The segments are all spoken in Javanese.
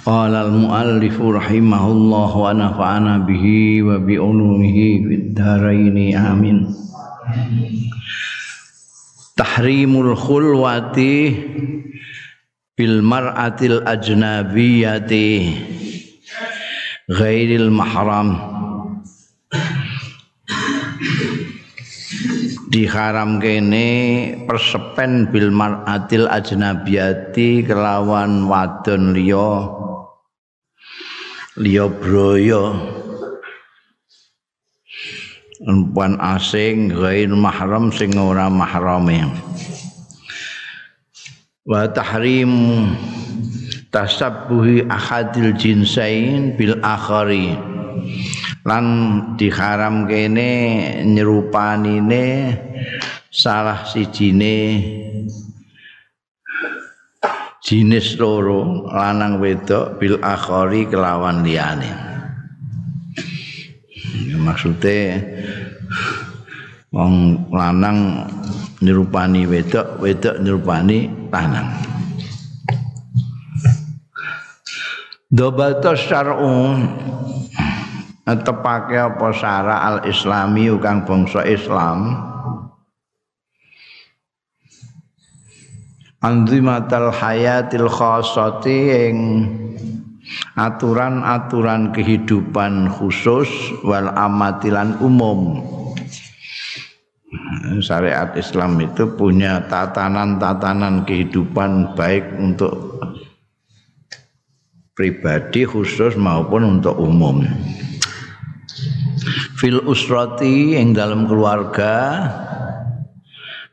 Qala al-muallif rahimahullah wa nafa'ana bihi wa bi ulumihi fid dharain amin. Tahrimul khulwati bil mar'atil ajnabiyati ghairil mahram diharam kene persepen bil mar'atil ajnabiyati kelawan wadon liya liya broyo perempuan asing gair mahram sing ora mahrame. Wa tahrim tasabbuhi ahadil jinsain bil akhari. Lan diharam kene nyerupanine salah sijine jinis loro lanang wedok bil akhari kelawan liyane. Maksude wong lanang nyerupani wedok wedok nyerupani lanang. Dobata syar'u tepake apa syara al islami kang bangsa Islam anzimatal hayatil khassati ing aturan-aturan kehidupan khusus wal amatilan umum. Syariat Islam itu punya tatanan-tatanan kehidupan baik untuk pribadi khusus maupun untuk umum. Fil usrati yang dalam keluarga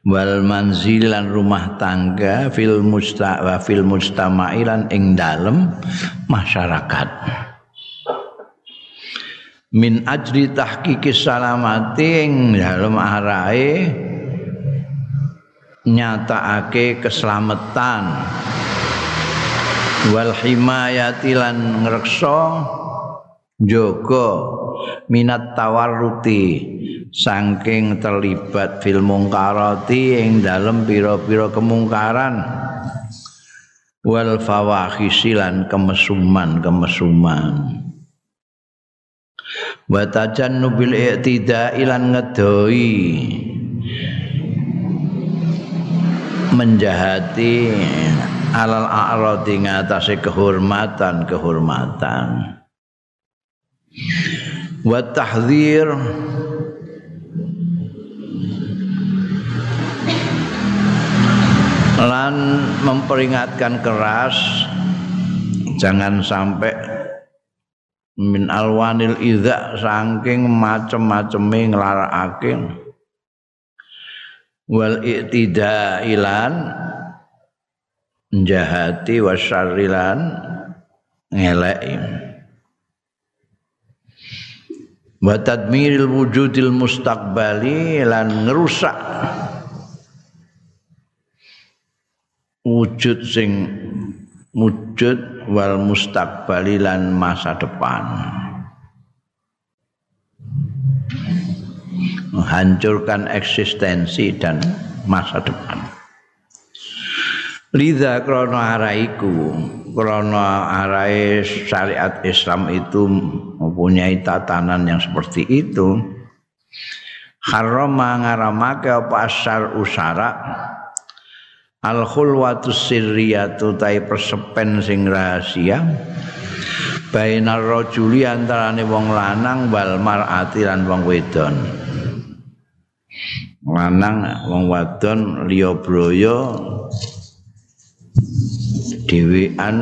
wal manzilan rumah tangga fil musta wa fil mustamailan ing dalem masyarakat. Min ajri tahqiqi salamati ing dalem arahe nyatakake keselamatan. Wal himayati lan ngreksa jaga minat tawarruti saking terlibat fil mungkarati ing dalem pira-pira kemungkaran. Wal fawahisilan kemesuman-kemesuman. Wa tajannubil i'tida'i lan ngedoi menjahati alal a'radi ngatasé kehormatan kehormatan wa tahdzir lan memperingatkan keras jangan sampai min alwanil idza saking macem-maceme nglarakake wal iktidailan njahati wasyarrilan ngeleki. Wa tadmiril wujudil mustaqbali lan ngerusak wujud sing wujud wal mustaqbali lan masa depan. Menghancurkan eksistensi dan masa depan. Lidha krono araiku krono arai syariat Islam itu mempunyai tatanan yang seperti itu. Harama ngaramake apa asar usara al khulwatu sirriyatu tai persepen sing rahasia. Bainar rajuli antarane wong lanang wal mar'ati lan wong wedon. Lanang wong wadon liya broyo dewean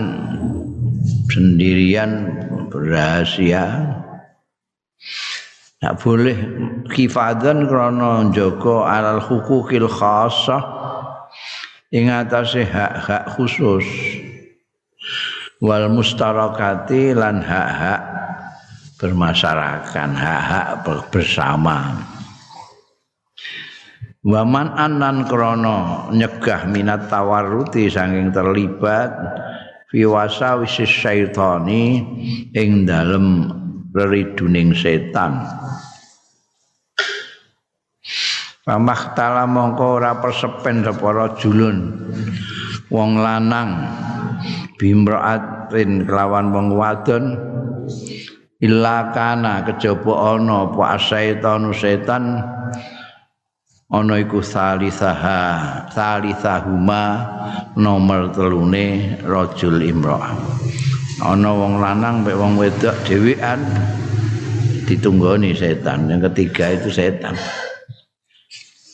sendirian rahasia. Tak boleh kifadan krana njaga alal hukukil khassah ing atase hak-hak khusus wal mustarakati lan hak-hak bermasyarakat hak-hak bersama Waman anan krono nyegah minat tawaruti saking terlibat fiwasa wisis syaitani ing dalem reriduning setan. Pamah tala mongko ora persepen sapa julun. Wong lanang bimraatin kelawan wong wadon. Illa kana kejaba ana apa setan setan ana iku salisaha salisahuma nomor telune rajul imra'ah ana wong lanang mek wong wedok dhewean ditunggoni setan yang ketiga itu setan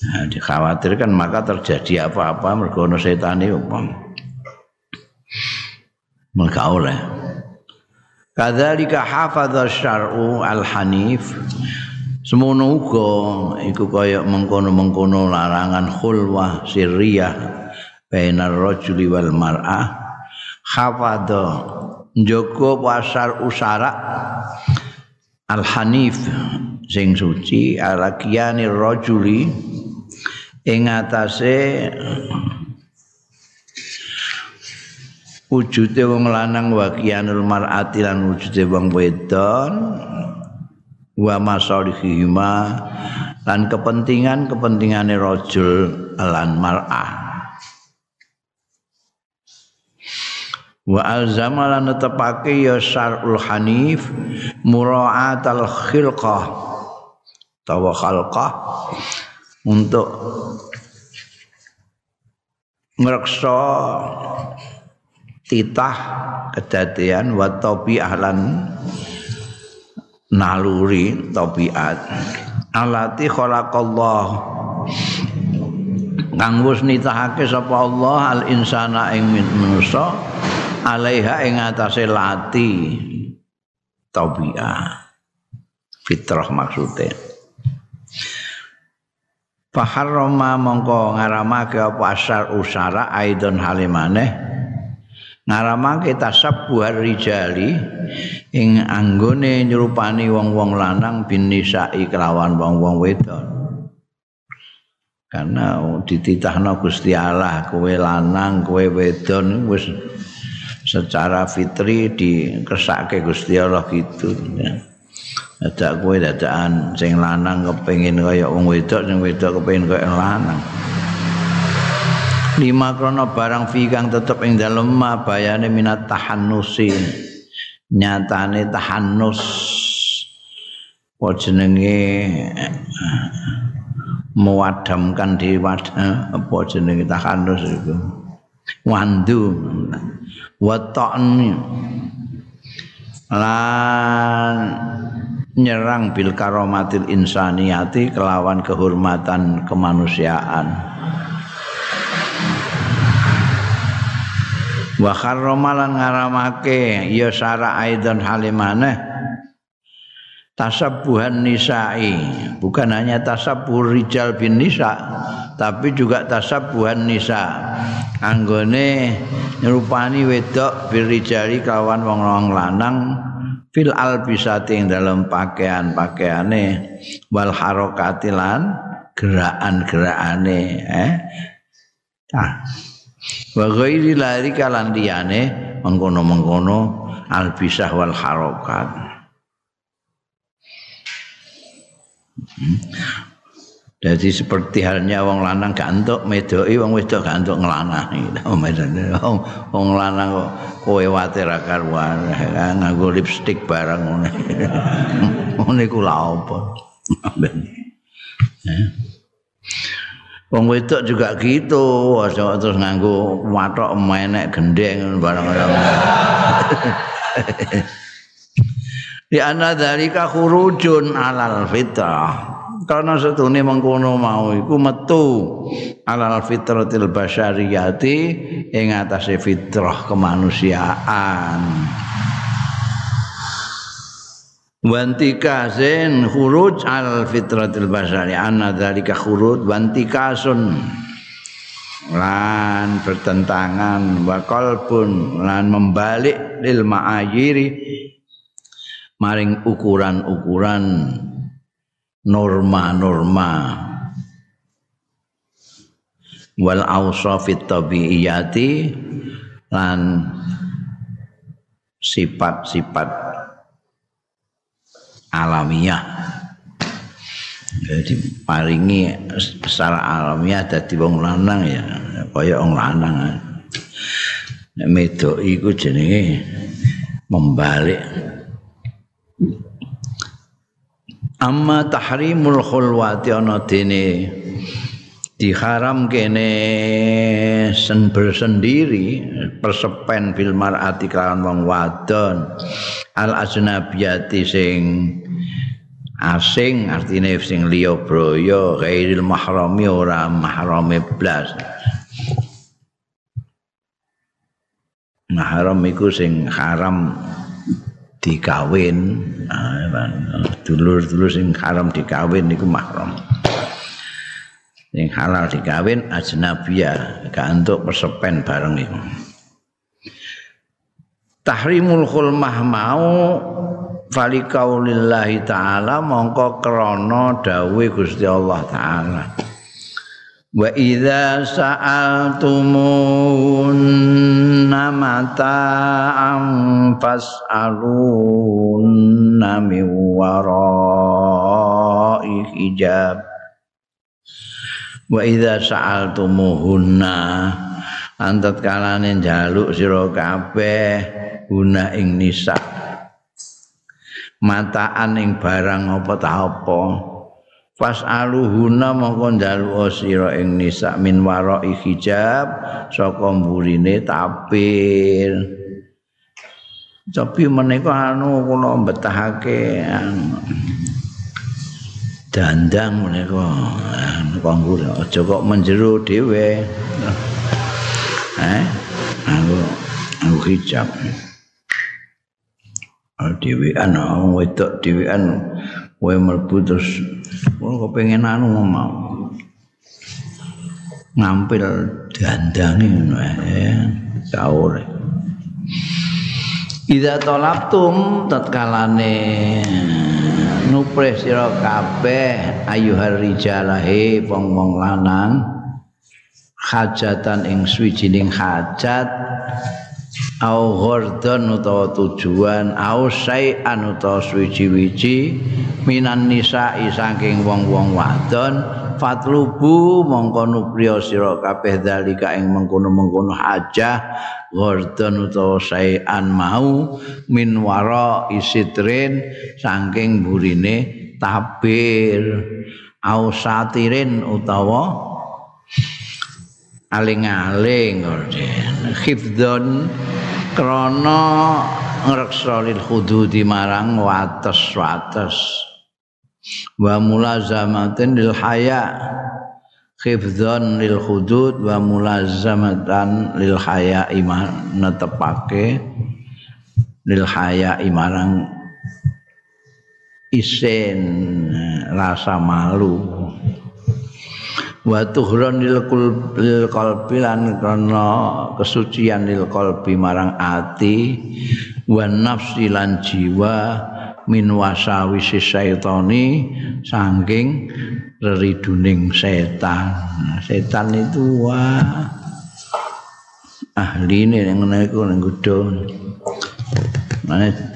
nah, dikhawatirkan maka terjadi apa-apa mergo ana setan iki mereka oleh. Kadzalika hafadha syar'u al-hanif. Semono uga iku kaya mengkono-mengkono larangan khulwah sirriyah bainar rajuli wal mar'ah. Hafadha njogo pasar usara al hanif sing suci alakiani rajuli ing atase wujude wong lanang wakianul mar'ati lan wujude wong wedon wa masalihihima lan kepentingan-kepentingane rajul lan mar'ah. Wa alzama lan netepake ya syarul hanif mura'atal khilqah tawa khalqah untuk ngreksa titah kedadian wa tabi'ah lan naluri tabiat. Alati khalaqallah. Kang wis nitahake sapa Allah al insana ing manusa alaiha ing atase lati tabiat fitrah maksude Faharrama mongko ngaramake apa asar usara aidon halimane ngaramake tasabbuhar rijali ing anggone nyerupani wong-wong lanang bin nisa'i kelawan wong-wong wedon karena dititahno Gusti Allah kowe lanang kowe wedon wis secara fitri dikesake Gusti Allah gitu ya. Ada kowe dadaan sing lanang kepengin kaya wong wedok sing wedok kepengin kaya lanang. Lima krono barang fi kang tetep ing dalem ma bayane minat tahannusi. Nyatane tahannus. Apa jenenge mewadamkan di wadah apa jenenge tahannus itu wandu. Wata'ni lan nyerang bil karomatil insaniyati kelawan kehormatan kemanusiaan. Wa kharramalan ngaramake ya syara aidan halimane tasabbuhan nisa'i. Bukan hanya tasabbuh rijal bin nisa tapi juga tasabbuhan nisa. Anggone nyerupani wedok bil rijali kawan wong lanang fil albisati ing dalam pakaian-pakaiane wal harokatilan gerakan-gerakane eh? Ah. Wa ghairi lari kalan liyane mengkono-mengkono albisah wal harokat. Hmm. Jadi seperti halnya wong lanang gantuk medoi wong wedok gantuk ngelanang wong wong lanang kok kowe watir karuan nganggo lipstick bareng ngene ngene ku lha apa Wong wedok juga gitu, terus nganggo watok menek gendeng barang-barang. Di ana dalika khurujun alal fitrah. Karena setune mengkono mau iku metu alal fitratil basyariyati ing atase fitrah kemanusiaan. Wantikazin khuruj al fitratil basari. Anna dzalika khuruj wantikasun lan bertentangan wa qalbun lan membalik lil ma'ayiri maring ukuran-ukuran norma-norma. Wal awsafit tabiiyati lan sifat-sifat alamiah. Jadi paringi secara alamiah dadi wong lanang ya kaya wong lanang nek medok iku jenenge membalik amma tahrimul khulwati ana dene. Diharam kene sen bersendiri persepen bil mar'ati kelawan wong wadon. Al ajnabiyati sing asing artine sing liya braya ghairil mahrami ora mahrame blas. Mahram iku sing haram dikawin. Dulur-dulur sing haram dikawin niku mahram. Sing halal dikawin ajnabiyah gak entuk persepen bareng iku. Tahrimul khulmah mau fali ta'ala mongko krana dawuh Gusti Allah taala wa idza sa'altumun namata am fas'alun min wara'i hijab. Wa idza sa'altumuhunna antat kalane njaluk sira kabeh guna ing nisa' mataan ing barang apa ta apa pas aluhuna mongko njaluk sira ing nisa min wara hijab saka mburine tapir. Tapi menika anu kula betahake dandang menika. Kanggo aja kok menjero dhewe. Eh aku aku hijab. Dhewean wedok dhewean kowe mlebu terus kowe kepengin anu mau ngampil ya kaure Ida tolaptum tatkalane nupres sira kabeh ayuhar rijalahe wong-wong lanang hajatan ing swijining hajat au ghordon utawa tujuan au sayan utawa suwi-wiji minan nisa'i saking wong-wong wadon fatlubu mongko nupriya sira kabeh dalika ing mengkono-mengkono hajah ghordon utawa sayan mau min wara isitrin saking burine tabir. Au satirin utawa aling-aling khifdon krana ngreksa lil hududi marang wates-wates wa mulazamatin lil haya khifdon lil hudud. Wa mulazamatan lil haya iman netepake lil haya marang isen rasa malu wa tuhron lil qalbi lan kana kesucian lil qalbi marang ati wa nafsi lan jiwa min wasawisi syaitani saking reriduning setan. Setan itu wah ahli ini yang iku ning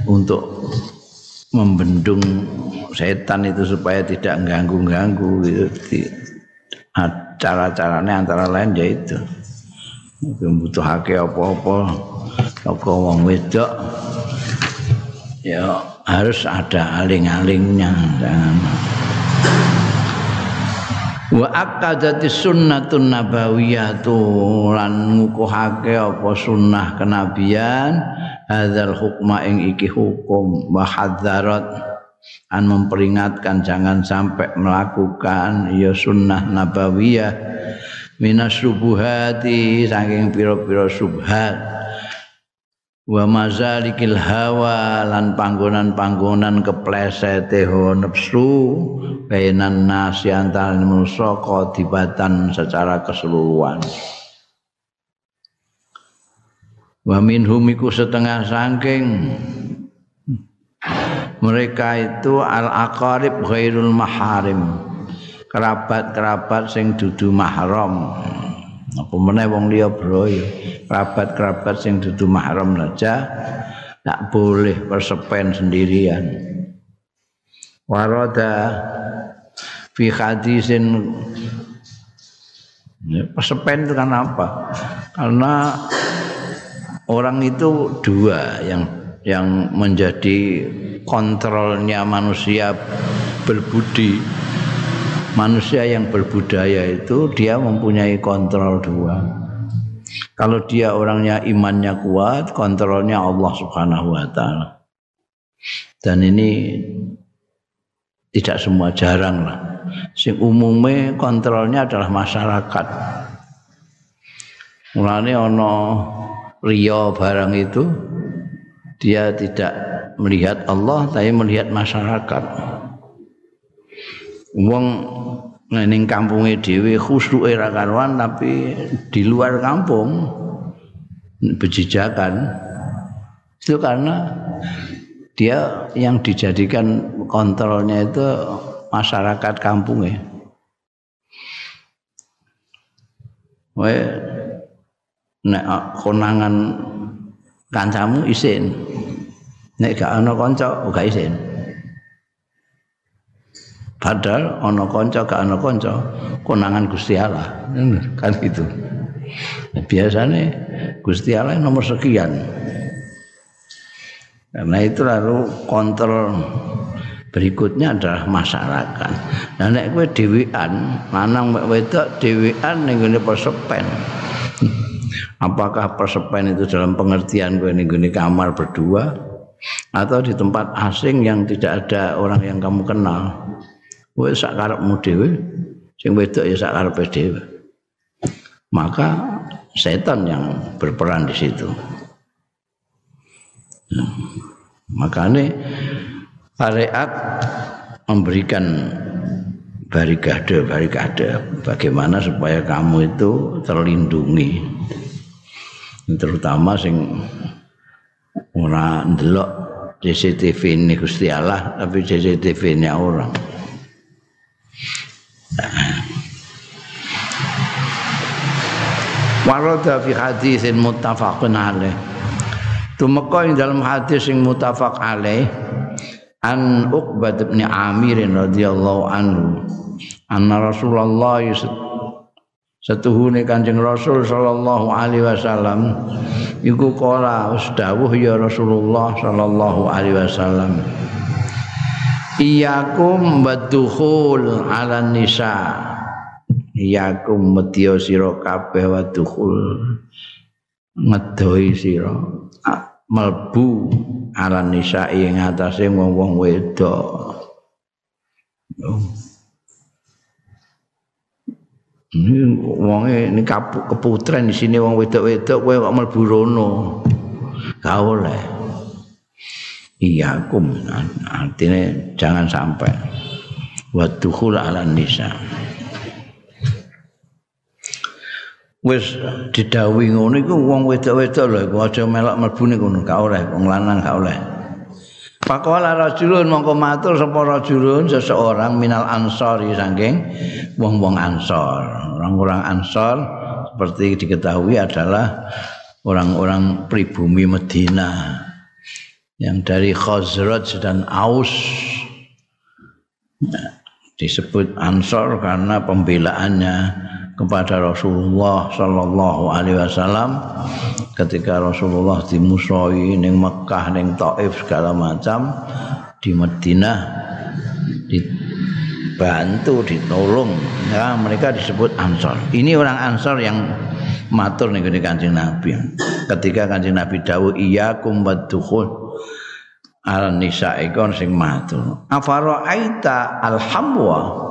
untuk membendung setan itu supaya tidak ganggu-ganggu gitu cara-caranya antara lain ya itu. Membutuhake apa-apa toko wong wedok. Ya harus ada aling-alingnya. Wa akadati sunnatun nabawiyatu lan ngukuhake apa sunnah kenabian hadzal hukma ing iki hukum wa hadzarat an memperingatkan jangan sampai melakukan ya sunnah nabawiyah minas subuhati saking piro-piro subhat. Wa mazalikil hawa lan panggonan-panggonan keplesete nafsu bainan nasi antara manusia kodibatan secara keseluruhan. Wa minhum iku setengah saking mereka itu al aqarib ghairul maharim. Kerabat-kerabat sing dudu mahram. Apa meneh wong liya bro kerabat-kerabat sing dudu mahram saja tak boleh persepen sendirian. Warada fi hadisin. Persepen itu kan apa? Karena orang itu dua yang yang menjadi kontrolnya manusia berbudi. Manusia yang berbudaya itu dia mempunyai kontrol dua. Kalau dia orangnya imannya kuat kontrolnya Allah subhanahu wa ta'ala. Dan ini tidak semua jarang lah. Sing umumnya kontrolnya adalah masyarakat. Mulanya ono rio barang itu dia tidak melihat Allah tapi melihat masyarakat. Wong ning kampunge dhewe khusyuke ra karuan tapi di luar kampung bejijakan itu karena dia yang dijadikan kontrolnya itu masyarakat kampungnya Wae nek konangan kancamu isin nek gak ana kanca gak isin. Padahal ana kanca gak ana kanca konangan Gusti Allah. Kan gitu. Biasanya Gusti Allah nomor sekian. Karena itu lalu kontrol berikutnya adalah masyarakat. Nah nek kowe dhewean, lanang wedok dhewean ning gone persepen. Apakah persepen itu dalam pengertian kowe ning kamar berdua atau di tempat asing yang tidak ada orang yang kamu kenal? Kowe sak karepmu dhewe, sing wedok ya sak karepe dhewe. Maka setan yang berperan di situ. Nah, makanya syariat memberikan barikade-barikade bagaimana supaya kamu itu terlindungi terutama sing ora ndelok CCTV ini Gusti Allah tapi CCTV ini orang. Warada fi hadisin muttafaqun alaih. Tumeka ing dalam hadis sing muttafaq alaih an Uqbah bin Amir radhiyallahu anhu anna Rasulullah setuhune Kanjeng Rasul sallallahu alaihi wasallam iku kala dawuh ya Rasulullah sallallahu alaihi wasallam Iyakum badukhul ala nisa Iyakum medya sira kabeh wadukhul ngedoi sira melbu ala nisa ing atase wong-wong wedok. Ini wonge ini keputren di sini wong wedok-wedok kowe kok mlebu rono. Oleh. Iya kum artinya jangan sampai wadukhul ala nisa. wis didhawuhi ngono iku wong wedok-wedok lho aja melok mlebu niku gak oleh wong lanang gak oleh Pakola rajulun mongko matur sapa rajulun seseorang minal ansori saking wong-wong ansor. Orang-orang ansor seperti diketahui adalah orang-orang pribumi Medina yang dari Khazraj dan Aus disebut ansor karena pembelaannya kepada Rasulullah sallallahu alaihi wasallam ketika Rasulullah dimusuhi ning Mekah ning Taif segala macam di Madinah dibantu ditolong. Ya mereka disebut Ansor ini orang Ansor yang matur nih gini kancing Nabi. Ketika kancing Nabi dawuh iya kumbadukhul al nisa ikon sing matur. Afaro aita alhamwa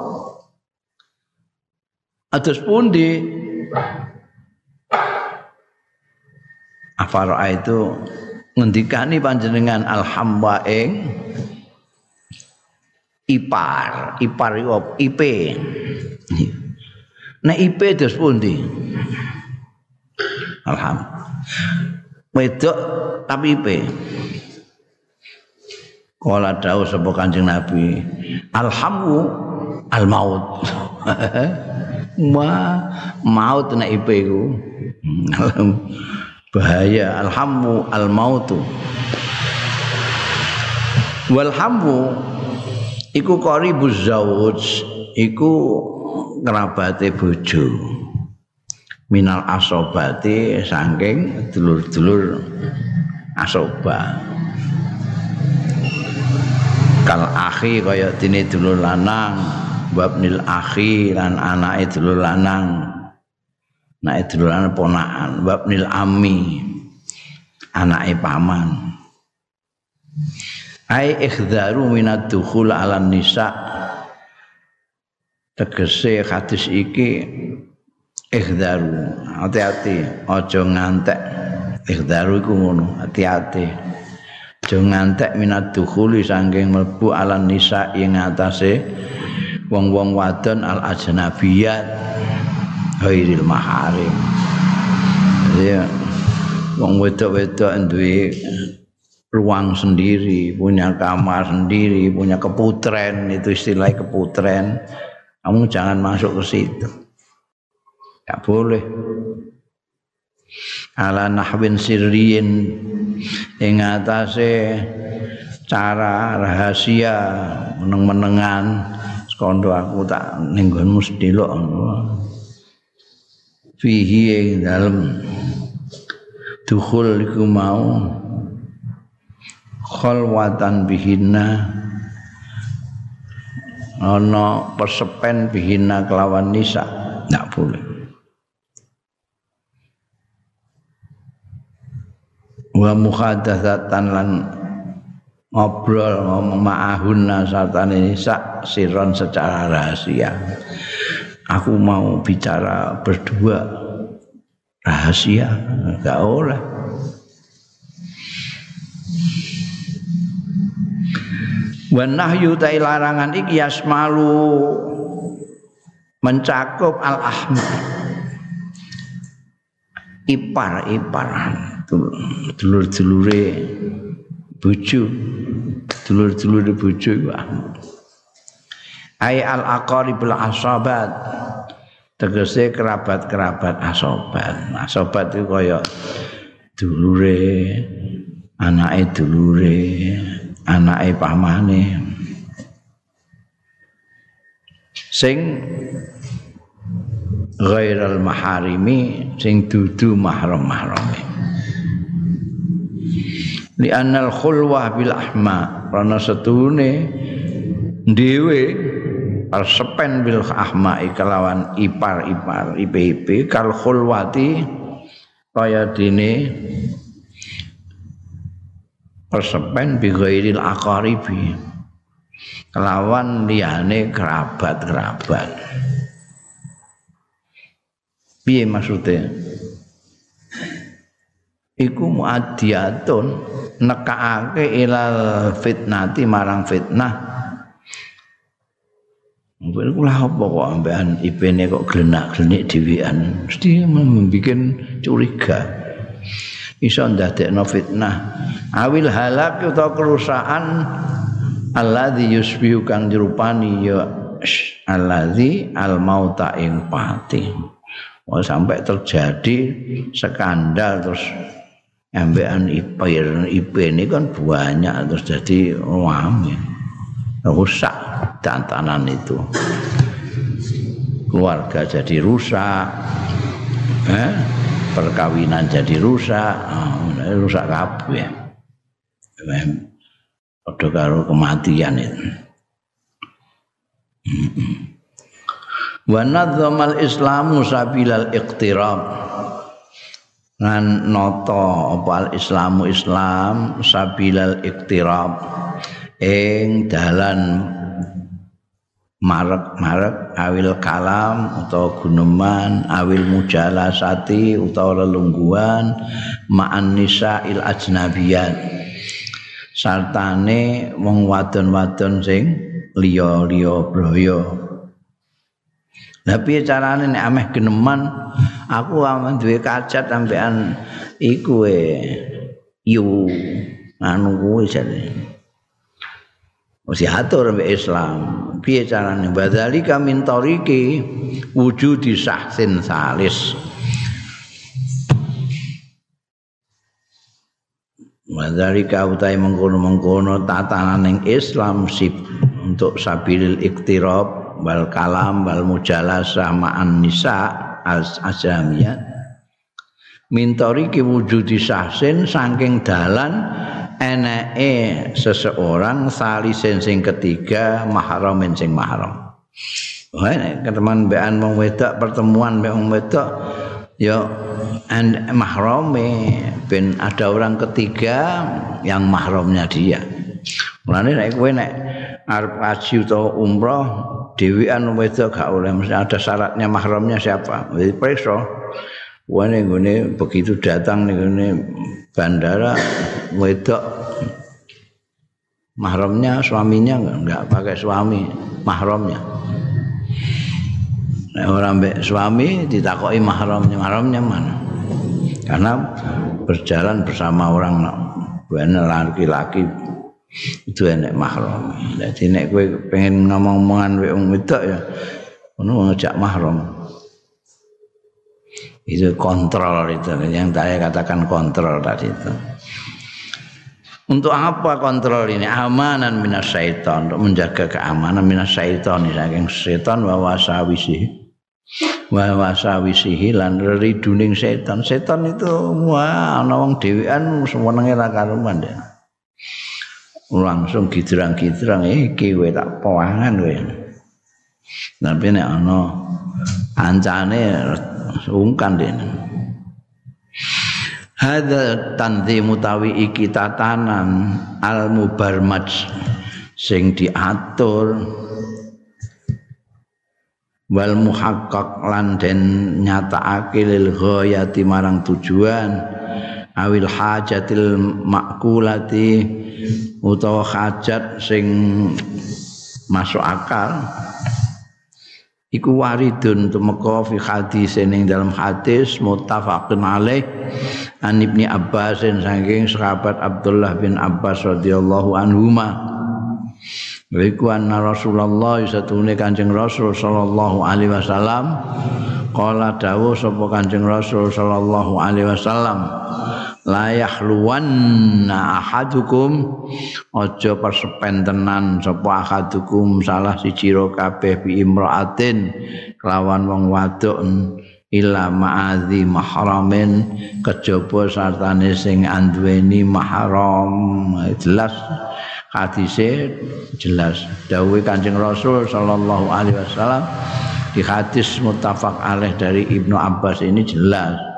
Atus pundi Afara itu ngendikani panjenengan alhamba ing ipar, ipar iku IP. Nek IP terus pundi? Alham. wedok tapi ipe Kala dawuh sapa Kanjeng Nabi, alhamu al maut. Ma maut nek ipe iku. Bahaya alhamu al mautu. Walhamu iku qaribuz zauj, iku kerabate bojo. Minal asobati saking dulur-dulur asobah. kal akhi kaya dene dulur lanang wabnil akhi lan anake dulur lanang. Anake dulur lanang ponakan. Wabnil ami anake paman. Ai ikhdaru minad dukhul ala nisa. Tegese hadis iki ikhdaru. Hati-hati aja ngantek. Ikhdaru iku ngono hati-hati. Aja ngantek minat dukhuli saking mlebu ala nisa ing atase wong-wong wadon al ajnabiyat ghairil maharim ya wong wedok-wedok duwe ruang sendiri, punya kamar sendiri, punya keputren, itu istilah keputren. Kamu jangan masuk ke situ. Tidak boleh. Ala nahwin sirriin ing cara rahasia meneng-menengan sekondo aku tak ning nggonmu sedelok fihi ing dalem. Dukhul iku mau. Khalwatan bihinna. Ana persepen bihinna kelawan nisa ndak boleh. Wa muhadatsatan lan ngobrol ngomong ma'ahunna sartane sak siron secara rahasia. Aku mau bicara berdua. Rahasia? Enggak oleh wa nahyu ta larangan iki yasmalu mencakup al ahmad ipar iparan dulur-dulure bojo dulur-dulure bojo iku ay al aqaribul asabat tegese kerabat-kerabat asobat. Asobat itu kaya dulure anake dulure anake pamane. Sing ghairal maharimi sing dudu mahram-mahrame li anal khulwah bil ahma karena setune dhewe sepen bil ahma kelawan ipar-ipar ip-ip kal khulwati kaya dene persepen bi ghairil aqaribi. Kelawan liyane kerabat-kerabat. Piye maksudnya iku muadiyatun nekaake ilal fitnati marang fitnah Mungkin kula apa kok ambekan ipene kok glenak-glenik dhewean mesti membuat curiga. Iso ndadekno fitnah. Awil halak utawa kerusakan alladzi yusbihu kang dirupani ya alladzi al mauta ing pati. Oh, sampai terjadi skandal terus ambekan ipir IP ini kan banyak terus jadi rame rusak tantanan itu. Keluarga jadi rusak. Eh? perkawinan jadi rusak. Oh, rusak kabeh. Padha karo kematian itu. Wa nadzamal islamu sabilal iqtirab. Ngan nata apa islamu islam sabilal iktirab ing dalan marek-marek awil kalam utawa guneman awil mujalasati utawa lelungguan ma'an nisa'il ajnabiyat sartane wong wadon-wadon sing liya-liya braya. Piye carane nek ameh geneman? Aku amen duwe kacat sampean iku e yu anu kuwi jane mesti atur mbek Islam. Piye carane? Badzalika min tariqi wujudi sahsin salis. Wadhalika utai mengkono-mengkono tatanan yang Islam sip untuk sabilil iktirab wal kalam wal mujalasah ma'an nisa as ajamiyat mintori ki wujudi sahsin saking dalan eneke seseorang salisen sing ketiga mahramin sing mahram Wah, ketemuan bean wong wedok pertemuan mbek wong wedok ya and mahrame ben ada orang ketiga yang mahramnya dia. Mulane nek kowe nek arep haji utawa umroh dhewean wedok gak oleh mesti ada syaratnya mahramnya siapa. Jadi preso. Wane ngene begitu datang nih ngene bandara wedok mahramnya suaminya enggak, pakai suami mahramnya. Nek orang mbek suami ditakoki mahramnya, mahramnya mana? Karena berjalan bersama orang bener laki-laki itu enek mahram. Jadi nek kowe pengen ngomong-ngomongan wong wedok ya ono ngejak mahram. Itu kontrol itu. Yang saya katakan kontrol tadi itu. Untuk apa kontrol ini? Amanan minas syaitan. Untuk menjaga keamanan minas syaitan. Saking setan wa wasawisi wa wasawisihi lan riduning setan setan itu wah ana wong dhewean semenenge ra karuman deh langsung gidrang-gidrang iki kowe tak pawangan kowe. Tapi nek ana ancane sungkan deh Hada tanti mutawi iki tatanan al mubarmaj sing diatur. Wal muhaqqaq lan den nyatakake lil ghayati marang tujuan awil hajatil makulati utawa hajat sing masuk akal iku waridun tumeka fi hadis ning dalam hadis muttafaqun alaih an ibni Abbas saking sahabat Abdullah bin Abbas radhiyallahu anhuma. Iku anna Rasulullah satune Kanjeng Rasul sallallahu alaihi wasallam. Qala dawuh sapa Kanjeng Rasul sallallahu alaihi wasallam la yahluwanna ahadukum. Aja persepen tenan sapa ahadukum salah siji ro kabeh bi imraatin kelawan wong wadok ila ma'adhi mahramin kejaba sartane sing anduweni mahram. Jelas hadise jelas. Dawuh Kanjeng Rasul sallallahu alaihi wasallam di hadis muttafaq alaih dari Ibnu Abbas ini jelas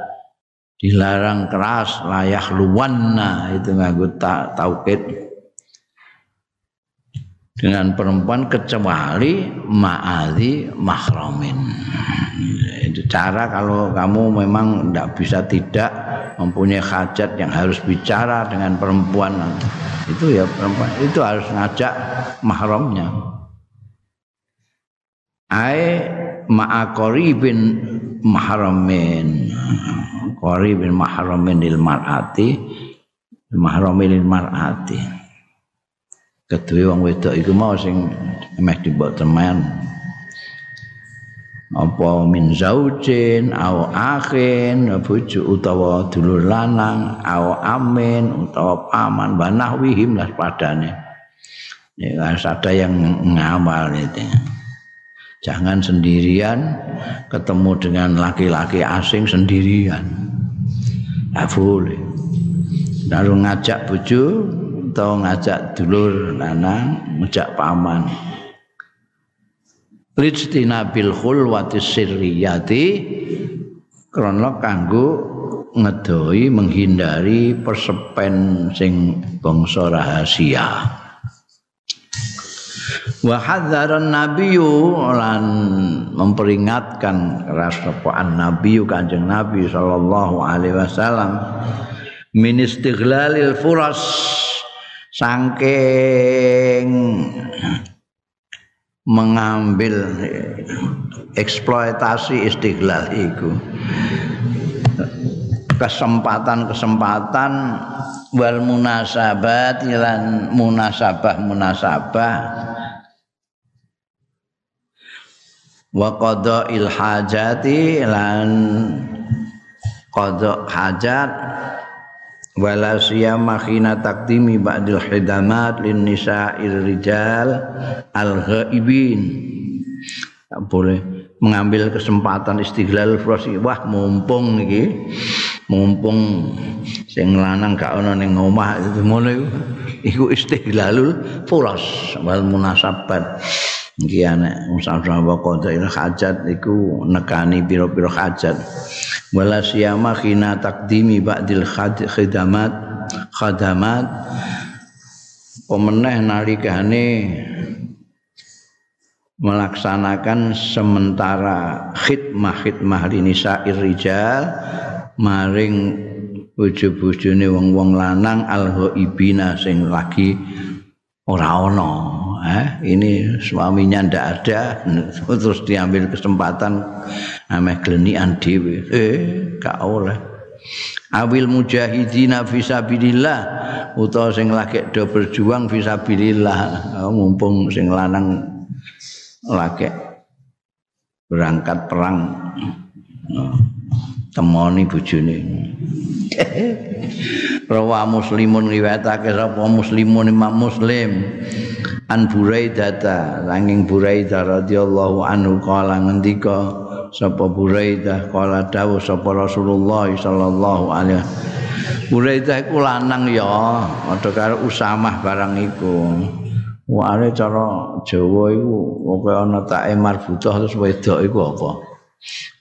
dilarang keras layak luwanna itu nganggo ta taukid dengan perempuan kecuali ma'ali mahramin. Itu cara kalau kamu memang tidak bisa tidak mempunyai hajat yang harus bicara dengan perempuan. Itu ya perempuan itu harus ngajak mahramnya. Ai ma'akori bin mahramin qori bin mahramin lil mar'ati mahramin lil mar'ati. Kedua wong wedok iku mau sing meh dibok teman apa min zaujin au akhin bojo utawa dulur lanang au amin utawa paman banahwihim lah padane. Ya ada yang ngamal itu jangan sendirian ketemu dengan laki-laki asing sendirian. Tak boleh. Lalu ngajak bojo atau ngajak dulur lanang ngajak paman. Lijtina bil khulwati sirriyati krana kanggo ngedoi menghindari persepen sing bangsa rahasia wa nabiyyu lan memperingatkan rasapaan nabiyyu kanjeng nabi sallallahu alaihi wasallam min istighlalil furas saking mengambil eksploitasi istiqlal itu kesempatan-kesempatan wal munasabat lan munasabah wa qada'il hajati lan qada' hajat wala siyama khina taqdimi ba'dil hidamat lin nisa'ir rijal al ghaibin. Tak boleh mengambil kesempatan istiglal frosi wah mumpung iki mumpung sing lanang gak ana ning omah ngono iku. Iku istiglalul furas wal munasabat iki ana musafir wa qada hajat iku nekani pira-pira hajat. Wala siyama khina takdimi ba'dil khidamat khadamat. Pemeneh nalikane melaksanakan sementara khidmah-khidmah linisa irrijal maring bojo-bojone wong-wong lanang al-ghaibina sing lagi ora ana eh ini suaminya ndak ada terus diambil kesempatan ameh glenian dhewe eh gak oleh. Awil mujahidina fisabilillah utawa sing lagi do berjuang fisabilillah oh, mumpung sing lanang lagi berangkat perang. oh, temoni bojone. Rawa muslimun riwayatake sapa? Muslimun imam muslim. An buraidah langing buraidah radhiyallahu anhu kala ngendika sapa Buraidah kala dawuh sapa Rasulullah sallallahu alaihi Buraidah iku lanang ya padha karo Usamah barang iku. Wale cara Jawa iku pokoke ana tae marbutah terus wedok iku apa?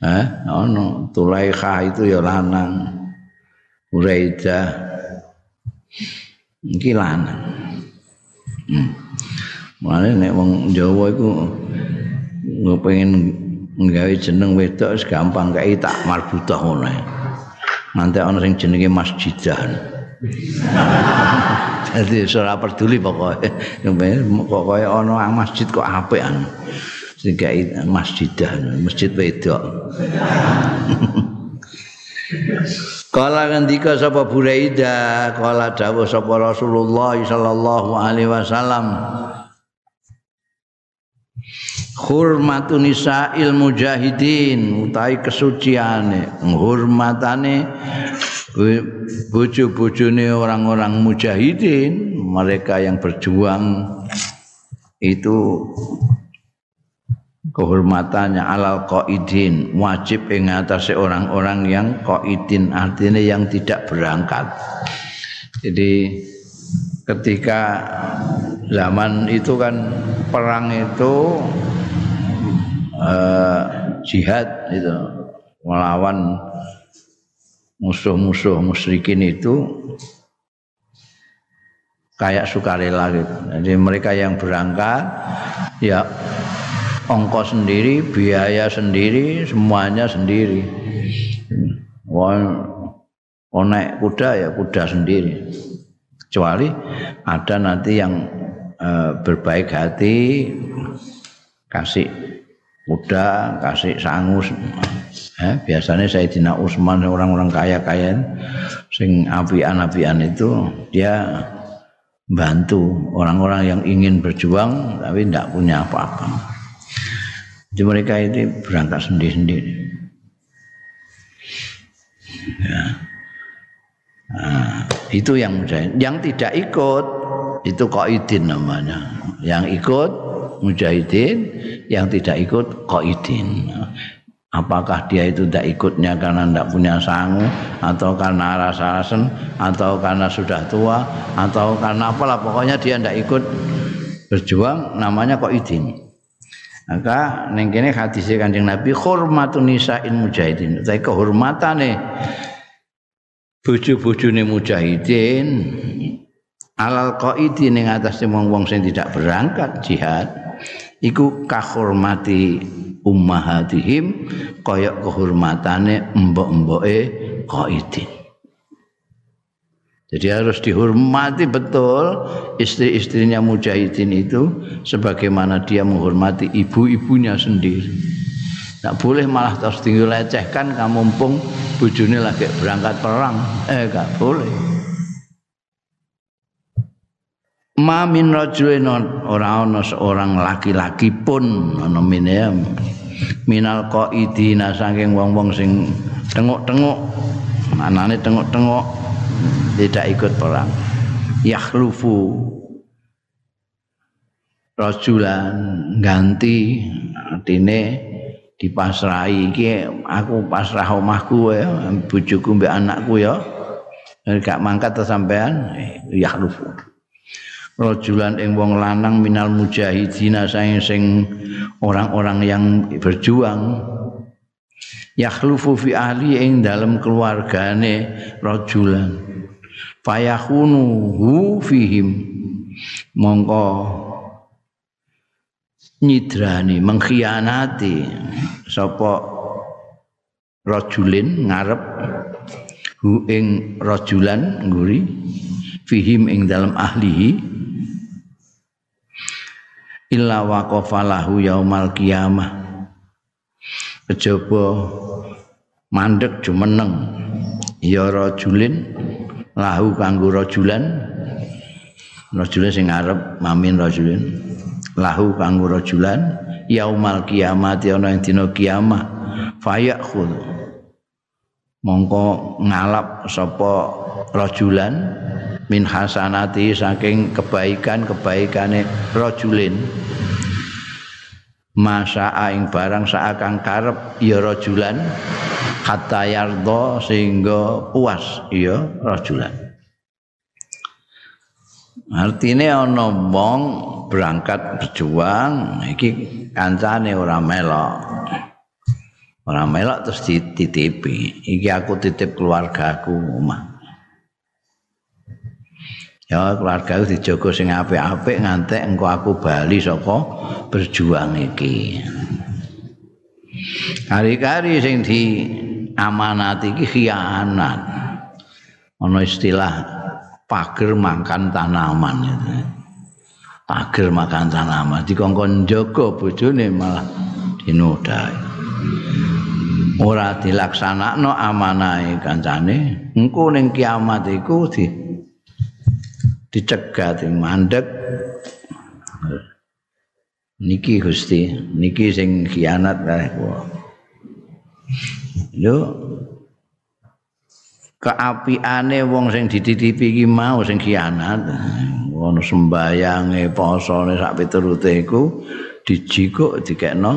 Eh, ana Tulaikha itu ya lanang. Buraidah iki lanang. Hmm. Mulane nek wong Jawa iku pengen nggawe jeneng wedok gampang kae tak marbutah ngono. Nanti ana sing jenenge masjidah. Jadi ora peduli pokoke. Pokoke ana masjid kok apik an. Sing masjidah, masjid wedok. Kala ngendika sapa Buraida, kala dawuh sapa Rasulullah sallallahu alaihi wasallam. Hurmatu nisa'il mujahidin utawi kesuciane menghormatane bojo-bojone orang-orang mujahidin mereka yang berjuang itu kehormatannya alal qaidin wajib ing atase orang-orang yang qaidin artinya yang tidak berangkat jadi ketika zaman itu kan perang itu uh, jihad itu melawan musuh-musuh musyrikin itu kayak sukarela gitu. Jadi mereka yang berangkat ya ongkos sendiri, biaya sendiri, semuanya sendiri. Wong naik kuda ya kuda sendiri. Kecuali ada nanti yang uh, berbaik hati kasih kuda kasih sangus eh, biasanya Sayyidina Utsman orang-orang kaya-kaya sing apian-apian itu dia bantu orang-orang yang ingin berjuang tapi tidak punya apa-apa jadi mereka itu berangkat sendiri-sendiri ya. nah, itu yang yang tidak ikut itu koidin namanya. Yang ikut mujahidin. Yang tidak ikut qaidin. Apakah dia itu tidak ikutnya karena tidak punya sangu atau karena rasa rasen atau karena sudah tua atau karena apalah. Pokoknya dia tidak ikut berjuang namanya qaidin maka ning kene hadis Kanjeng Nabi hormatun nisa'in mujahidin. Tapi kehormatane bojo-bojone mujahidin alal qaidin ning atas wong-wong sing tidak berangkat jihad iku kahormati ummahatihim kaya kehormatane mbok-mboke qaidin jadi harus dihormati betul istri-istrinya mujahidin itu sebagaimana dia menghormati ibu-ibunya sendiri. Tak boleh malah terus tinggal lecehkan kamu mumpung bojone lagi berangkat perang. Eh gak boleh. Ma min rajulin ora ana seorang laki-laki pun ana mine minal qaidina saking wong-wong sing tengok-tengok manane tengok-tengok tidak ikut perang. Yakhlufu rajulan ganti artine dipasrahi. Iki aku pasrah omahku ya. Bojoku mbek anakku ya. Gak mangkat sampean ya lufu rajulan ing wong lanang minal mujahidina sing sing orang-orang yang berjuang. Yakhlufu fi ahli ing dalam keluargane rajulan fayahunu hu fihim. Mongko nyidrani mengkhianati sapa rajulin ngarep hu ing rajulan nguri fihim ing dalam ahlihi. Illa waqafa lahu yaumal qiyamah. Kejaba mandek jumeneng. Ya rajulin lahu kanggo rajulan. Rajulan sing ngarep mamin rajulin lahu kanggo rajulan. Yaumal kiamat ana ing dina kiamah fayakhud mongko ngalap sapa rajulan. Min hasanati saking kebaikan-kebaikane rajulin. Masa ing barang saakang karep ya rajulan hatta yardo sehingga puas ya rajulan Artinya ana wong berangkat berjuang iki kancane ora melok. Ora melok terus dititipi. Iki aku titip keluargaku omah. Ya keluarga itu dijogo sing apik-apik ngantek engko aku bali saka berjuang iki. Kari-kari sing di amanati iki khianat. Ana istilah pager makan tanaman itu. Pager makan tanaman dikongkon jaga bojone malah dinodai. Ora dilaksanakno amanahe kancane, engko ning kiamat iku di dicegah di mandek. Niki Gusti, niki sing khianat kae Lho, keapiane wong sing dititipi iki mau sing khianat. Ono sembayange posone sak piturute iku dijikuk dikekno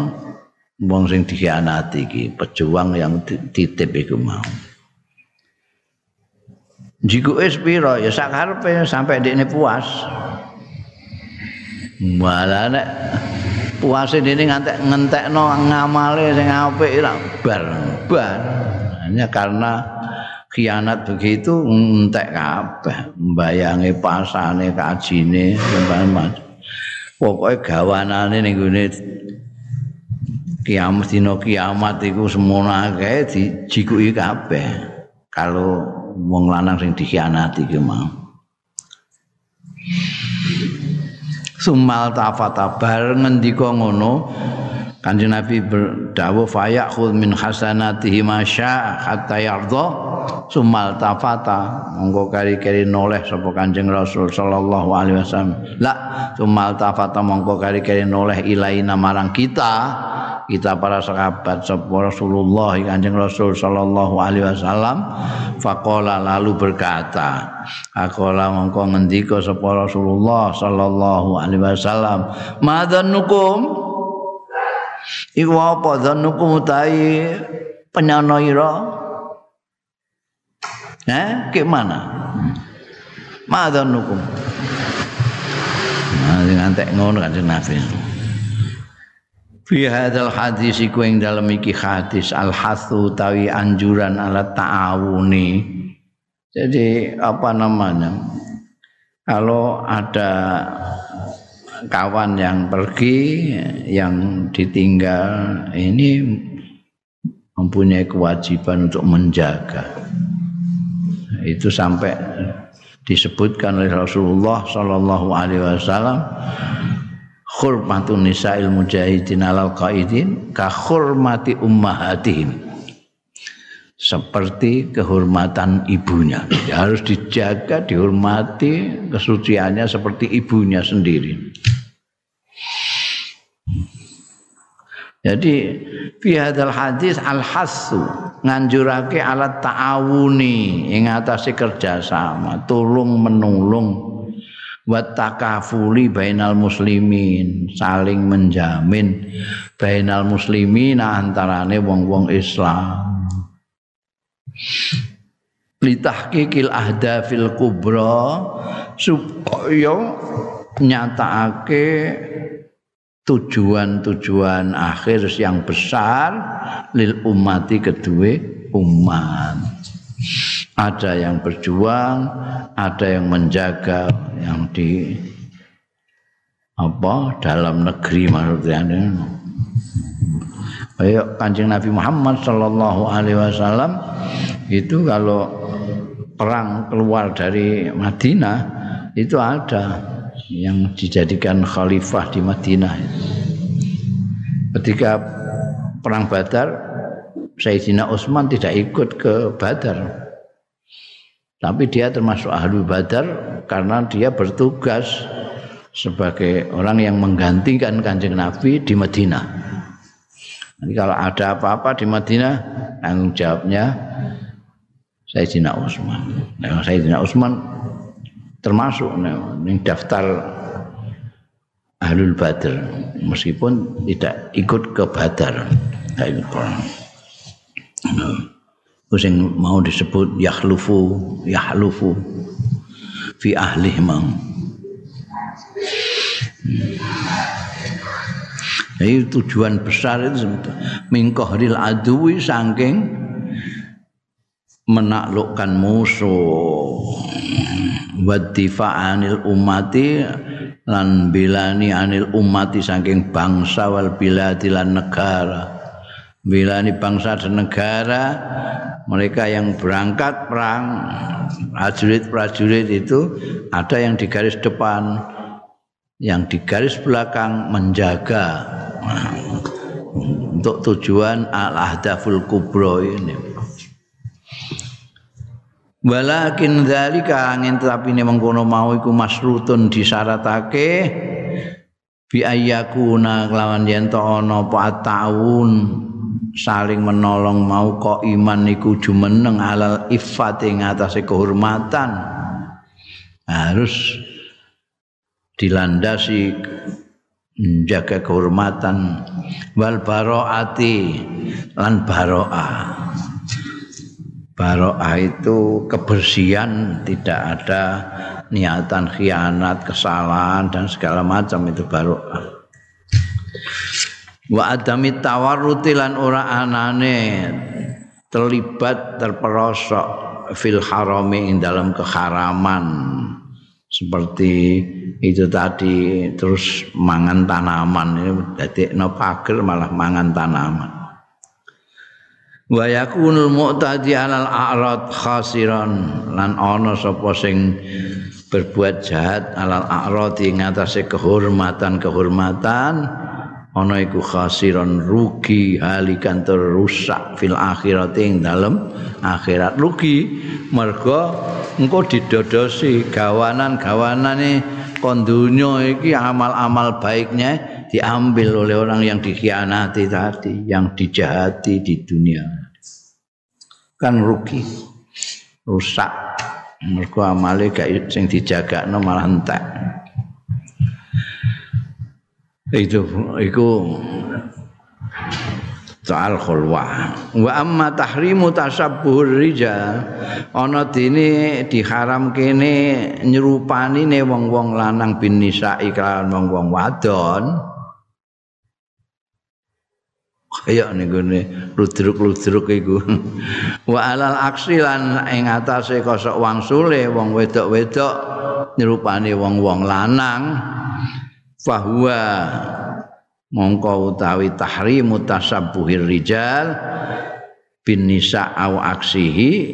wong sing dikhianati iki pejuang yang titip iku mau. Jiku es piro ya sak karepe sampai dekne puas. Malah nek puase dene ngantek ngentekno ngamale sing apik bar bar. Hanya karena khianat begitu entek kabeh mbayange pasane kajine sampeyan pokoke gawanane ning gone kiamat dina kiamat iku semono akeh dijikuki kabeh. Kalau wong lanang sing dikhianati ki mau sumal tafata bar ngendika ngono Kanjeng Nabi berdawuh fayakhul min hasanatihi masya hatta yardha sumal tafata monggo kari-kari noleh sapa Kanjeng Rasul sallallahu alaihi wasallam. La sumal tafata monggo kari-kari noleh ilaina marang kita kita para sahabat sapa Rasulullah Kanjeng Rasul sallallahu alaihi wasallam faqala lalu berkata aqala mongko ngendika sapa Rasulullah sallallahu alaihi wasallam madzanukum Iku apa dzanuku mutai penyana ira? Eh, ke mana? Ma dzanuku. Nah, ngantek ngono kan Nabi. Fi hadzal hadis iku ing dalem iki hadis al hasu tawi anjuran ala ta'awuni. Jadi apa namanya? Kalau ada kawan yang pergi yang ditinggal ini mempunyai kewajiban untuk menjaga itu sampai disebutkan oleh Rasulullah Shallallahu Alaihi Wasallam khurmatun nisa'il mujahidin alal qaidin ka khurmati ummahatihim seperti kehormatan ibunya. Ya, harus dijaga, dihormati kesuciannya seperti ibunya sendiri. Jadi fi hadzal hadis al hasu nganjurake alat ta'awuni ing atase kerjasama, tulung menulung wa takafuli bainal muslimin, saling menjamin bainal muslimin antarane wong-wong Islam. litahqiqil ahdafil kubra supaya nyatakake tujuan-tujuan akhir yang besar lil umati kedua umat ada yang berjuang ada yang menjaga yang di apa dalam negeri maksudnya Ayo Kanjeng Nabi Muhammad sallallahu alaihi wasallam itu kalau perang keluar dari Madinah itu ada yang dijadikan khalifah di Madinah. Ketika perang Badar Sayyidina Utsman tidak ikut ke Badar. Tapi dia termasuk ahli Badar karena dia bertugas sebagai orang yang menggantikan Kanjeng Nabi di Madinah. Nanti kalau ada apa-apa di Madinah, tanggung jawabnya Sayyidina Utsman. Nah, Sayyidina Utsman termasuk nih daftar Ahlul Badr meskipun tidak ikut ke Badar. Kayak gitu. mau disebut yakhlufu yahlufu fi ahli mang. Jadi tujuan besar itu mingkohril adui saking menaklukkan musuh wadifa anil umati lan bilani anil umati saking bangsa wal biladi lan negara bilani bangsa dan negara mereka yang berangkat perang prajurit-prajurit itu ada yang di garis depan yang di garis belakang menjaga untuk tujuan al-ahdaful kubro ini. Walakin dzalika angin tapi ini mengkono mau iku masrutun disyaratake bi ayyakuna kelawan yen to ana taun saling menolong mau kok iman iku jumeneng alal iffat ing atase kehormatan. Harus dilandasi menjaga kehormatan. Wal baroati lan baroah baroah itu kebersihan tidak ada niatan khianat kesalahan dan segala macam itu baroah wa adami tawarruti lan ora anane terlibat terperosok fil harami ing dalam keharaman. Seperti itu tadi terus mangan tanaman. Ini jadi no pager malah mangan tanaman. Wa yakunul mu'tadi alal a'rad khasiran lan ana sapa sing berbuat jahat alal a'rad ing atase kehormatan-kehormatan ana iku khasiran rugi halikan terusak fil akhirat ing dalem akhirat rugi mergo engko didodosi gawanan-gawanane kon dunya iki amal-amal baiknya diambil oleh orang yang dikhianati tadi, yang dijahati di dunia. Kan rugi. Rusak. Mergo amale gak sing dijagakno malah entek. Itu iku soal khulwah wa amma tahrimu tasabbuhur rijal ana dene diharam kene nyerupani ne wong-wong lanang bin nisa iklan wong-wong wadon. Kaya niku ludruk-ludruk iku. Wa alal aksi lan ing atase kosok wangsule wong wedok-wedok nyerupani wong-wong lanang fahuwa. Mongko utawi tahrimu tasabbuhir rijal bin nisa au aksihi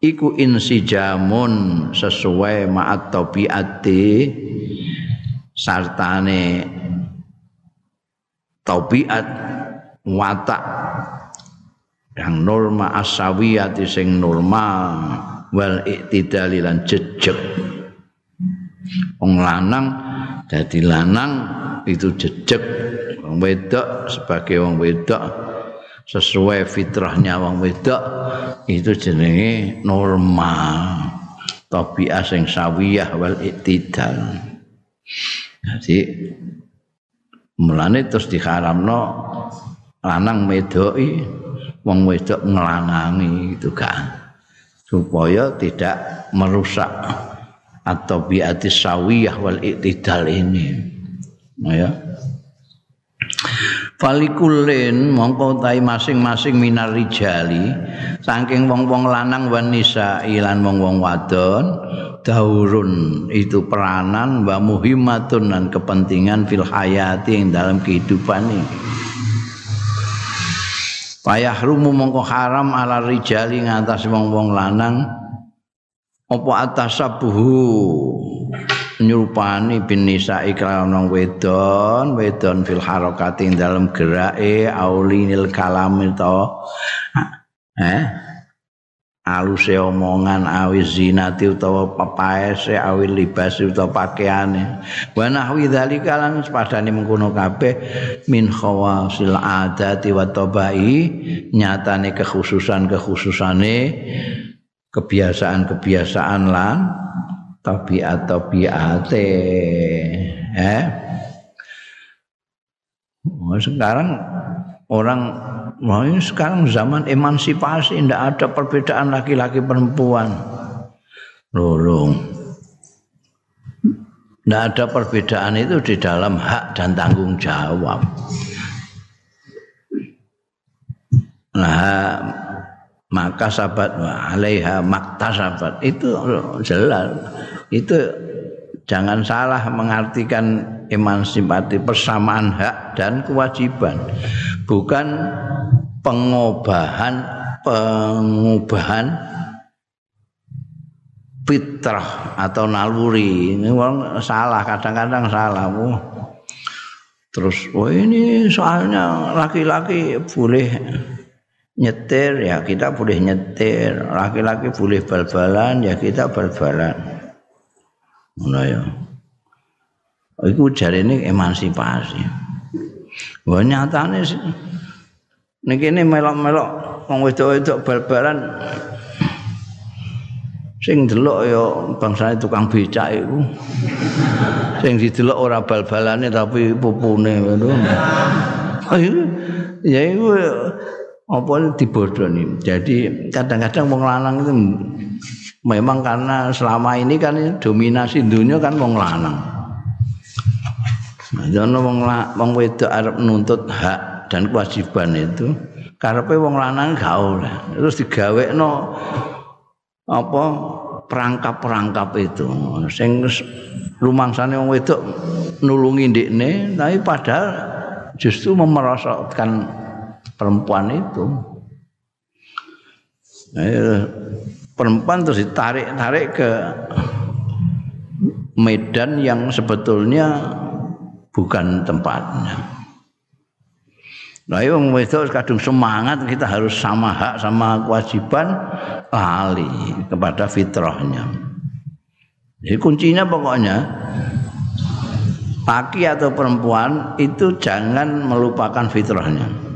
iku insijamun sesuai ma'at tabiati sartane tabiat watak yang norma asawiyati sing normal wal iktidali lan jejeg. Wong lanang dadi lanang itu jejeg wong wedok sebagai wong wedok sesuai fitrahnya wong wedok itu jenenge normal tabiat sing sawiyah wal iktidal. Jadi mulane terus diharamno lanang medoki wong wedok ngelanangi itu kan supaya tidak merusak atau biati sawiyah wal iktidal ini. Nah, ya. Falikulin mongko tai masing-masing minar rijali saking wong-wong lanang wan nisa ilan wong-wong wadon daurun itu peranan wa muhimmatun dan kepentingan fil hayati yang dalam kehidupan ini. Payah rumu mongko haram ala rijali ngatas wong-wong lanang apa atasabuhu nyurupani bin nisa iklan wedon wedon fil harakati dalam gerake aulinil kalam itu eh? Aluse omongan awi zinati utawa pepaese awi libas utawa pakaiane. Wa nahwi dzalika lan sepadane mengkono kabeh min khawasil adati wa tabai nyatane kekhususan-kekhususane kebiasaan-kebiasaan lan tabiat-tabiate eh sekarang orang ini sekarang zaman emansipasi tidak ada perbedaan laki-laki perempuan. Lolong. Tidak ada perbedaan itu di dalam hak dan tanggung jawab. Nah, maka sahabat alaiha makta sahabat itu jelas. Itu jangan salah mengartikan emansipasi persamaan hak dan kewajiban. Bukan pengobahan pengubahan fitrah atau naluri ini orang salah kadang-kadang salah oh. terus oh ini soalnya laki-laki boleh nyetir ya kita boleh nyetir. Laki-laki boleh bal-balan ya kita bal-balan. Nah ya. Itu jari ini emansipasi. Wah nyatanya sih. Niki ini melok-melok wong wedok-wedok bal-balan. Sing delok ya bangsane tukang becak iku. Sing didelok ora bal-balane tapi pupune ngono. Ya iku apa dibodoni. Jadi kadang-kadang wong lanang itu memang karena selama ini kan dominasi dunia kan wong lanang. Nah, wong wong wedok arep nuntut hak dan kewajiban itu karepe wong lanang gak oleh terus digawekno apa perangkap-perangkap itu sing rumangsane wong wedok nulungi ndekne tapi padahal justru memerosotkan perempuan itu nah, perempuan terus ditarik-tarik ke medan yang sebetulnya bukan tempatnya. Nah, wong wedok kadung semangat kita harus sama hak sama kewajiban lali kepada fitrahnya. Jadi kuncinya pokoknya laki atau perempuan itu jangan melupakan fitrahnya.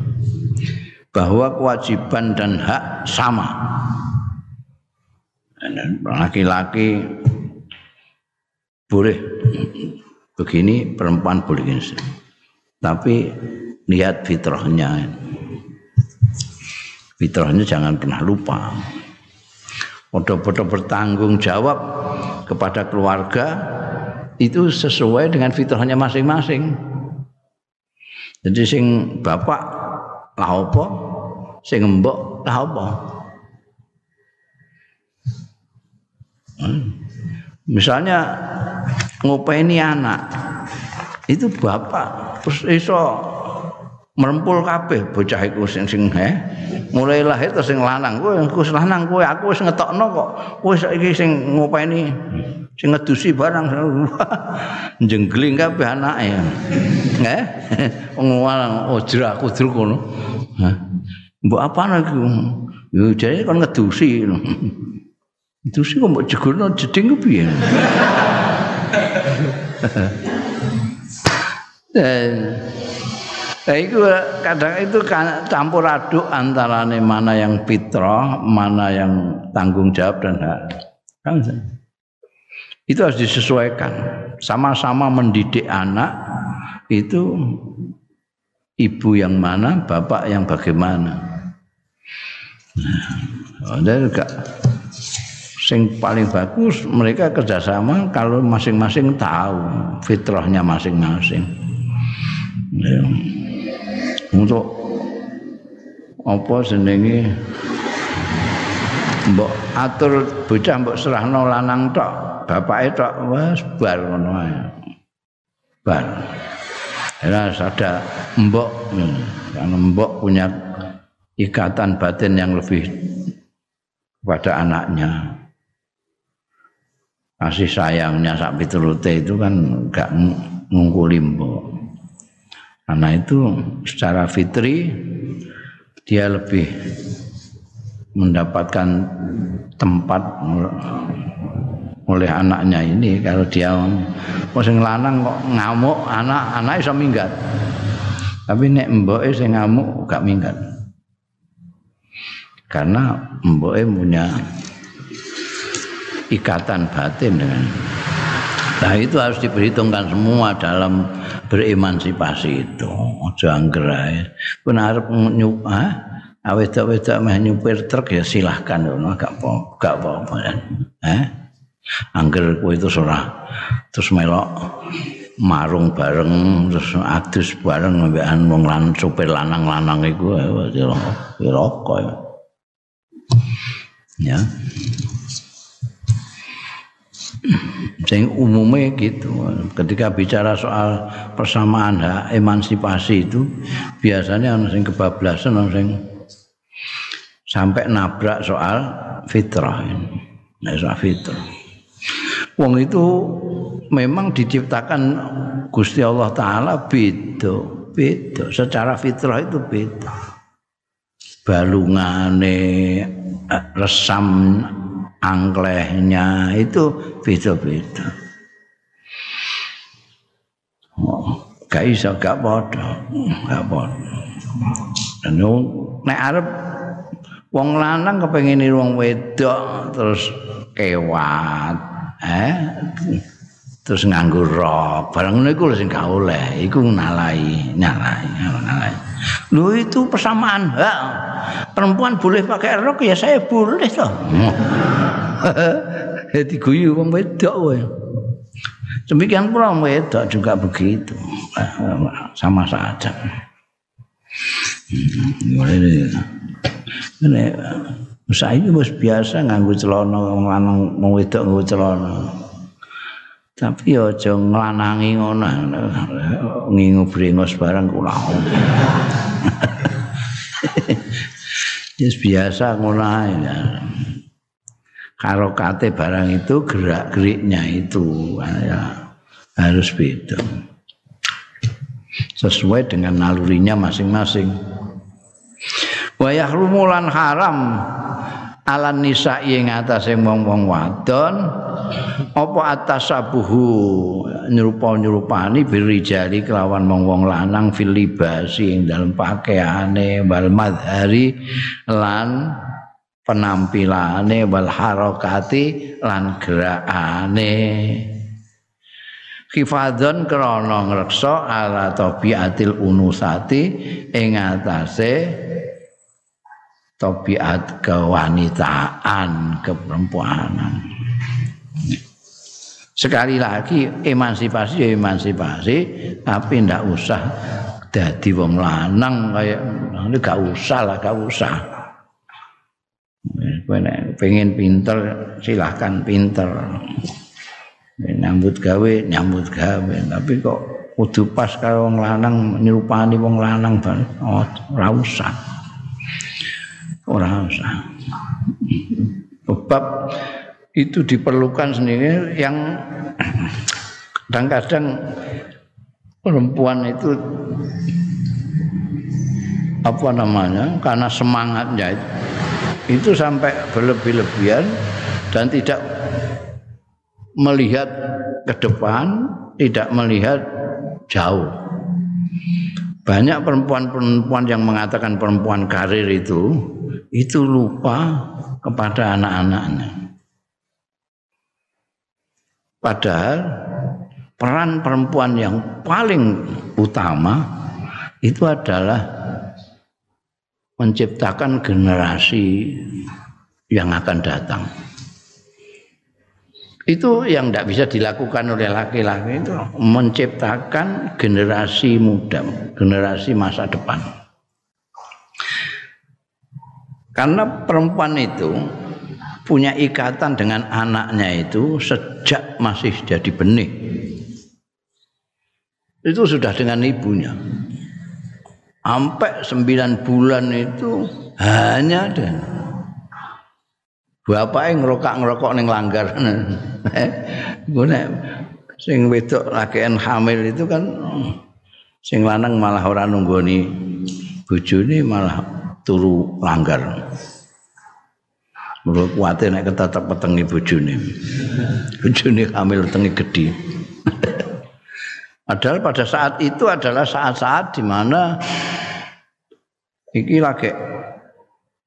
Bahwa kewajiban dan hak sama. Laki-laki boleh begini, perempuan boleh begini. Tapi lihat fitrahnya fitrahnya jangan pernah lupa bodoh-bodoh bertanggung jawab kepada keluarga itu sesuai dengan fitrahnya masing-masing jadi sing bapak lah apa? Sing mbok lah apa? Hmm. misalnya ngopeni anak itu bapak terus iso merempul kabeh bocah iku sing sing he mulai lahir terus sing lanang. Kowe wis lanang kowe aku wis ngetokno kok. Kowe saiki sing ngopeni sing ngedusi barang jenggling kabeh anake. Eh? Wong ojra kudruk ngono. Mbok apa lagi? Yo jane kon ngedusi. Ngedusi kok mbok jegurno jeding piye? Dan Nah, itu kadang itu campur aduk antara mana yang fitrah, mana yang tanggung jawab dan hak. Itu harus disesuaikan. Sama-sama mendidik anak itu ibu yang mana, bapak yang bagaimana. Nah, dan juga sing paling bagus mereka kerjasama kalau masing-masing tahu fitrahnya masing-masing. Ya untuk apa jenenge mbok atur bocah mbok serahno lanang tok bapake tok wis bar ngono ae. Bar ada mbok karena mbok punya ikatan batin yang lebih kepada anaknya. Kasih sayangnya sak piturute itu kan gak ngungkuli mbok. Karena itu secara fitri dia lebih mendapatkan tempat oleh anaknya ini kalau dia mau sing lanang kok ngamuk anak anak iso minggat tapi nek mboke sing ngamuk gak minggat karena mboke punya ikatan batin dengan Nah itu harus diperhitungkan semua dalam beremansipasi itu. Ojo angger ae. Pun arep? Awet-awet meh nyupir truk ya silahkan ngono gak apa gak apa-apa ya. Eh? Angger kowe itu ora terus melok marung bareng terus adus bareng mbekan wong lan supir lanang-lanang iku ya rokok ya. Ya. sing umume gitu ketika bicara soal persamaan hak emansipasi itu biasanya orang sing kebablasan orang sing sampai nabrak soal fitrah ini nah, soal fitrah wong itu memang diciptakan Gusti Allah taala beda beda secara fitrah itu beda balungane resam angklehnya itu beda-beda. Oh, gak iso gak padha, gak padha. Dan nek arep wong lanang kepengin wong wedok terus kewat, eh? Terus nganggo rok. Barang niku sing gak oleh. Iku nalai nalai nalai. Lu itu persamaan. Hak perempuan boleh pakai rok ya saya boleh toh. Jadi guyu wong wedok wae demikian pula wong wedok juga begitu. Sama saja. Ini saya ini biasa nganggo celana lanang wong wedok nganggo celana. Tapi aja nglanangi ngono ngingu brengos barang kula Yes, biasa ngono ae karokate barang itu gerak geriknya itu ya, harus beda. Sesuai dengan nalurinya masing-masing wa yahrumulan haram. Ala nisa ing atase wong-wong wadon apa atasabuhu? Nyerupa-nyerupani birijali kelawan wong-wong lanang fil libasi ing dalem pakaiane wal madhari lan penampilane wal harakati lan gerakane hifadzon krana ngreksa ala tabiatil unusati ing atase tabiat kewanitaan keperempuanan. Sekali lagi emansipasi ya emansipasi tapi ndak usah dadi wong lanang kayak ini gak usah lah gak usah. Pengen pinter silahkan pinter. Nyambut gawe nyambut gawe tapi kok kudu pas kalau wong lanang nyerupani wong lanang oh, ora usah ora usah sebab itu diperlukan sendiri yang kadang-kadang perempuan itu apa namanya karena semangatnya itu sampai berlebih-lebihan dan tidak melihat ke depan, tidak melihat jauh. Banyak perempuan-perempuan yang mengatakan perempuan karir itu itu lupa kepada anak-anaknya. Padahal peran perempuan yang paling utama itu adalah menciptakan generasi yang akan datang. Itu yang tidak bisa dilakukan oleh laki-laki itu menciptakan generasi muda, generasi masa depan. Karena perempuan itu punya ikatan dengan anaknya itu sejak masih jadi benih. Itu sudah dengan ibunya. Sampai sembilan bulan itu hanya dan Bapak ngerokok-ngerokok ning langgar. Gue sing wedok lakian hamil itu kan sing lanang malah ora nunggoni bojone malah turu langgar. Mulo kuwate nek ketatep petengi bojone. Bojone hamil tengi gedhi. Padahal pada saat itu adalah saat-saat di mana iki lagi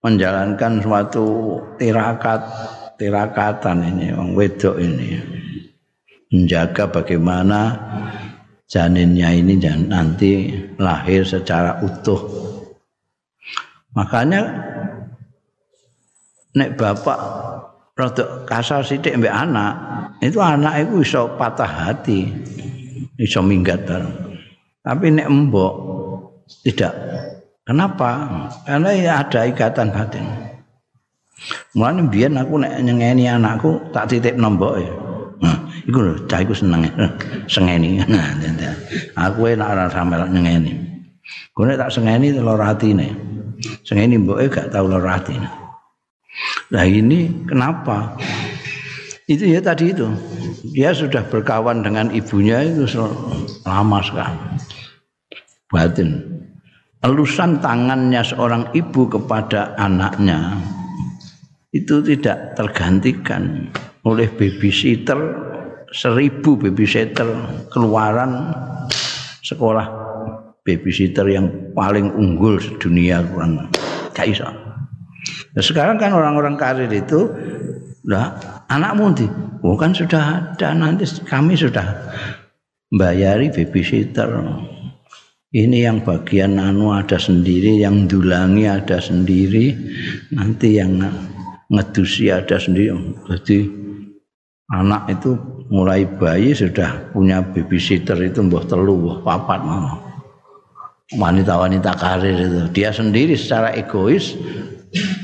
menjalankan suatu tirakat tirakatan ini orang wedok ini menjaga bagaimana janinnya ini dan nanti lahir secara utuh makanya nek bapak rada kasar sithik mbek anak itu anak itu iso patah hati iso minggat tapi nek mbok tidak Kenapa? Karena ya ada ikatan batin. Mulane biyen aku nek nyengeni anakku tak titik nombok ya. Nah, iku lho, cah iku seneng. Sengeni. aku enak ora sampe nyengeni. Gue tak sengeni telur hatine. Sengeni mboke gak tau lor hatine. Nah ini kenapa? Itu ya tadi itu. Dia sudah berkawan dengan ibunya itu lama sekali. Batin elusan tangannya seorang ibu kepada anaknya itu tidak tergantikan oleh babysitter seribu babysitter keluaran sekolah babysitter yang paling unggul sedunia kurang. Gak iso. Nah, sekarang kan orang-orang karir itu lah anakmu nanti oh kan sudah ada. Nanti kami sudah bayari babysitter. Ini yang bagian anu ada sendiri, yang dulangi ada sendiri, nanti yang ngedusi ada sendiri. Jadi anak itu mulai bayi sudah punya babysitter itu mbah telu, mbah papat Wanita-wanita karir itu dia sendiri secara egois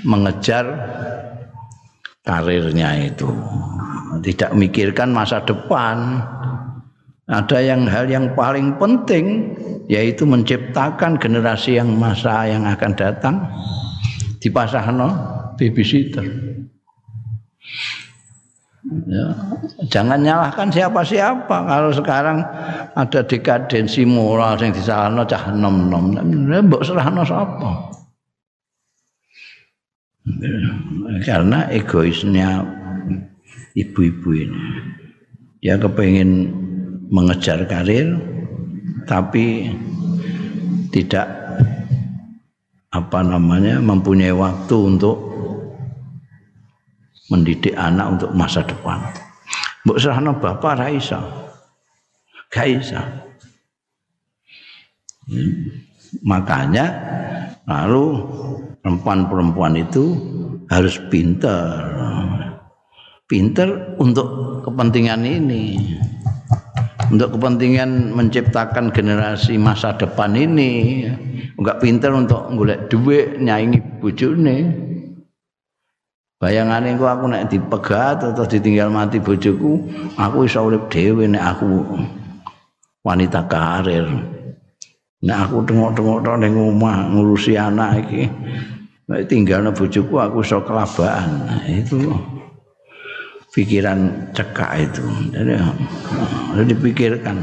mengejar karirnya itu. Tidak mikirkan masa depan. Ada yang hal yang paling penting yaitu menciptakan generasi yang masa yang akan datang di pasahno babysitter. Ya, jangan nyalahkan siapa-siapa kalau sekarang ada dekadensi moral yang disalahno cah nom-nom. Mbok serahno sapa? Karena egoisnya ibu-ibu ini. Dia kepengen mengejar karir, tapi tidak apa namanya mempunyai waktu untuk mendidik anak untuk masa depan. Mbok serahno bapak ra iso. Gak iso. Hmm. Makanya lalu perempuan-perempuan itu harus pinter. Pinter untuk kepentingan ini untuk kepentingan menciptakan generasi masa depan ini enggak pinter untuk golek duit nyaingi bojone bayangane ku aku nek dipegat atau ditinggal mati bojoku aku iso urip dhewe nek aku wanita karir. Nek aku tengok-tengok tok ning omah ngurusi anak iki nek tinggalno bojoku aku iso kelabaan. Nah, itu pikiran cekak itu. Jadi harus dipikirkan.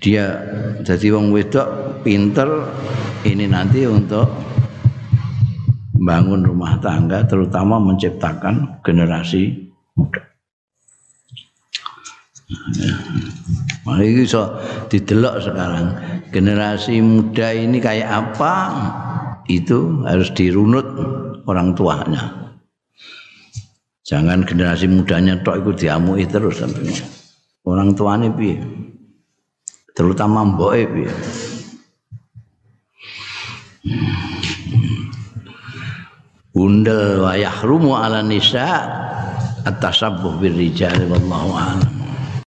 Dia jadi wong wedok pinter ini nanti untuk membangun rumah tangga terutama menciptakan generasi muda. Nah, ini so didelok sekarang generasi muda ini kayak apa itu harus dirunut orang tuanya. Jangan generasi mudanya tok ikut diamui terus sampai orang tuanya piye. Terutama mboke piye. Bundel wa yahrumu ala nisa at-tasabbuh birrijal wallahu a'lam.